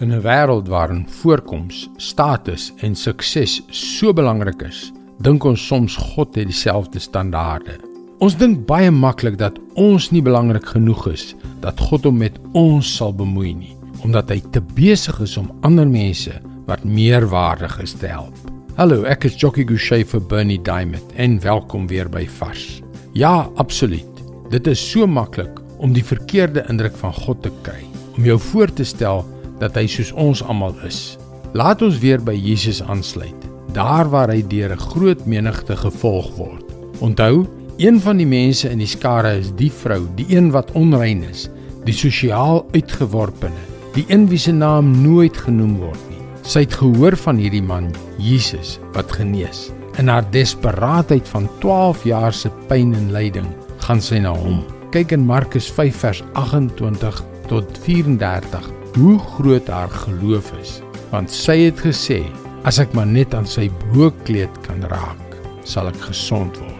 In 'n wêreld waarin voorkoms, status en sukses so belangrik is, dink ons soms God het dieselfde standaarde. Ons dink baie maklik dat ons nie belangrik genoeg is dat God hom met ons sal bemoei nie, omdat hy te besig is om ander mense wat meerwaardig is te help. Hallo, ek is Jockey Gouchee vir Bernie Diamond en welkom weer by Vars. Ja, absoluut. Dit is so maklik om die verkeerde indruk van God te kry, om jou voor te stel dat hy soos ons almal is. Laat ons weer by Jesus aansluit, daar waar hy deur 'n groot menigte gevolg word. Onthou, een van die mense in die skare is die vrou, die een wat onrein is, die sosiaal uitgeworpene, die een wie se naam nooit genoem word nie. Sy het gehoor van hierdie man, Jesus, wat genees. In haar desperaatheid van 12 jaar se pyn en lyding, gaan sy na hom. Kyk in Markus 5 vers 28 tot 34 hoe groot haar geloof is, want sy het gesê, as ek maar net aan sy bokkleed kan raak, sal ek gesond word.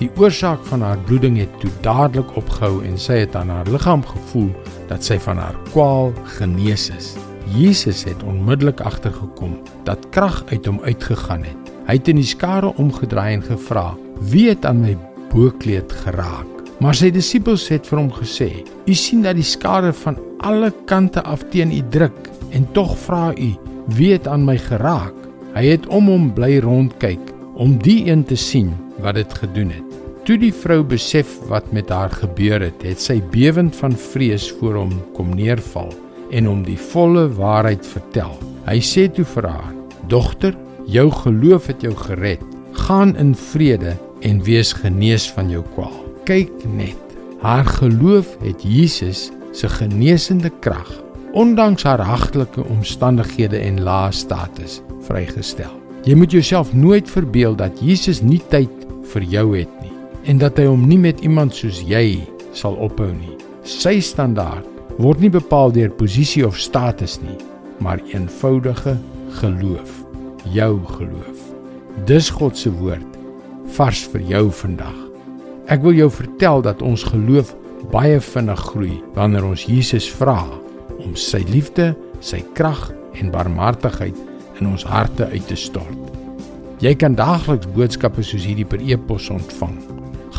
Die oorsaak van haar bloeding het toe dadelik opgehou en sy het aan haar liggaam gevoel dat sy van haar kwaal genees is. Jesus het onmiddellik agtergekom dat krag uit hom uitgegaan het. Hy het in die skare omgedraai en gevra: "Wie het aan my bokkleed geraak?" Maar sy disippels het vir hom gesê: "U sien dat die skare van alle kante af teen u druk en tog vra u: Wie het aan my geraak?" Hy het om hom bly rondkyk om die een te sien wat dit gedoen het. Toe die vrou besef wat met haar gebeur het, het sy bewend van vrees voor hom kom neerval en hom die volle waarheid vertel. Hy sê toe vir haar: "Dogter, jou geloof het jou gered. Gaan in vrede en wees genees van jou kwaal." kyk net. Haar geloof het Jesus se genesende krag, ondanks haar hagtelike omstandighede en lae status, vrygestel. Jy moet jouself nooit verbeel dat Jesus nie tyd vir jou het nie en dat hy hom nie met iemand soos jy sal ophou nie. Sy standaard word nie bepaal deur posisie of status nie, maar eenvoudige geloof, jou geloof. Dis God se woord vars vir jou vandag. Ek wil jou vertel dat ons geloof baie vinnig groei wanneer ons Jesus vra om sy liefde, sy krag en barmhartigheid in ons harte uit te stort. Jy kan daagliks boodskappe soos hierdie per e-pos ontvang.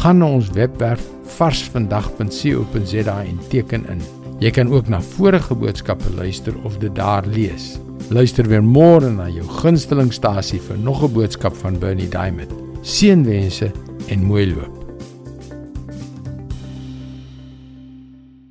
Gaan na ons webwerf varsvandag.co.za en teken in. Jy kan ook na vorige boodskappe luister of dit daar lees. Luister weer môre na jou gunstelingstasie vir nog 'n boodskap van Bernie Diamond. Seënwense en mooi loop.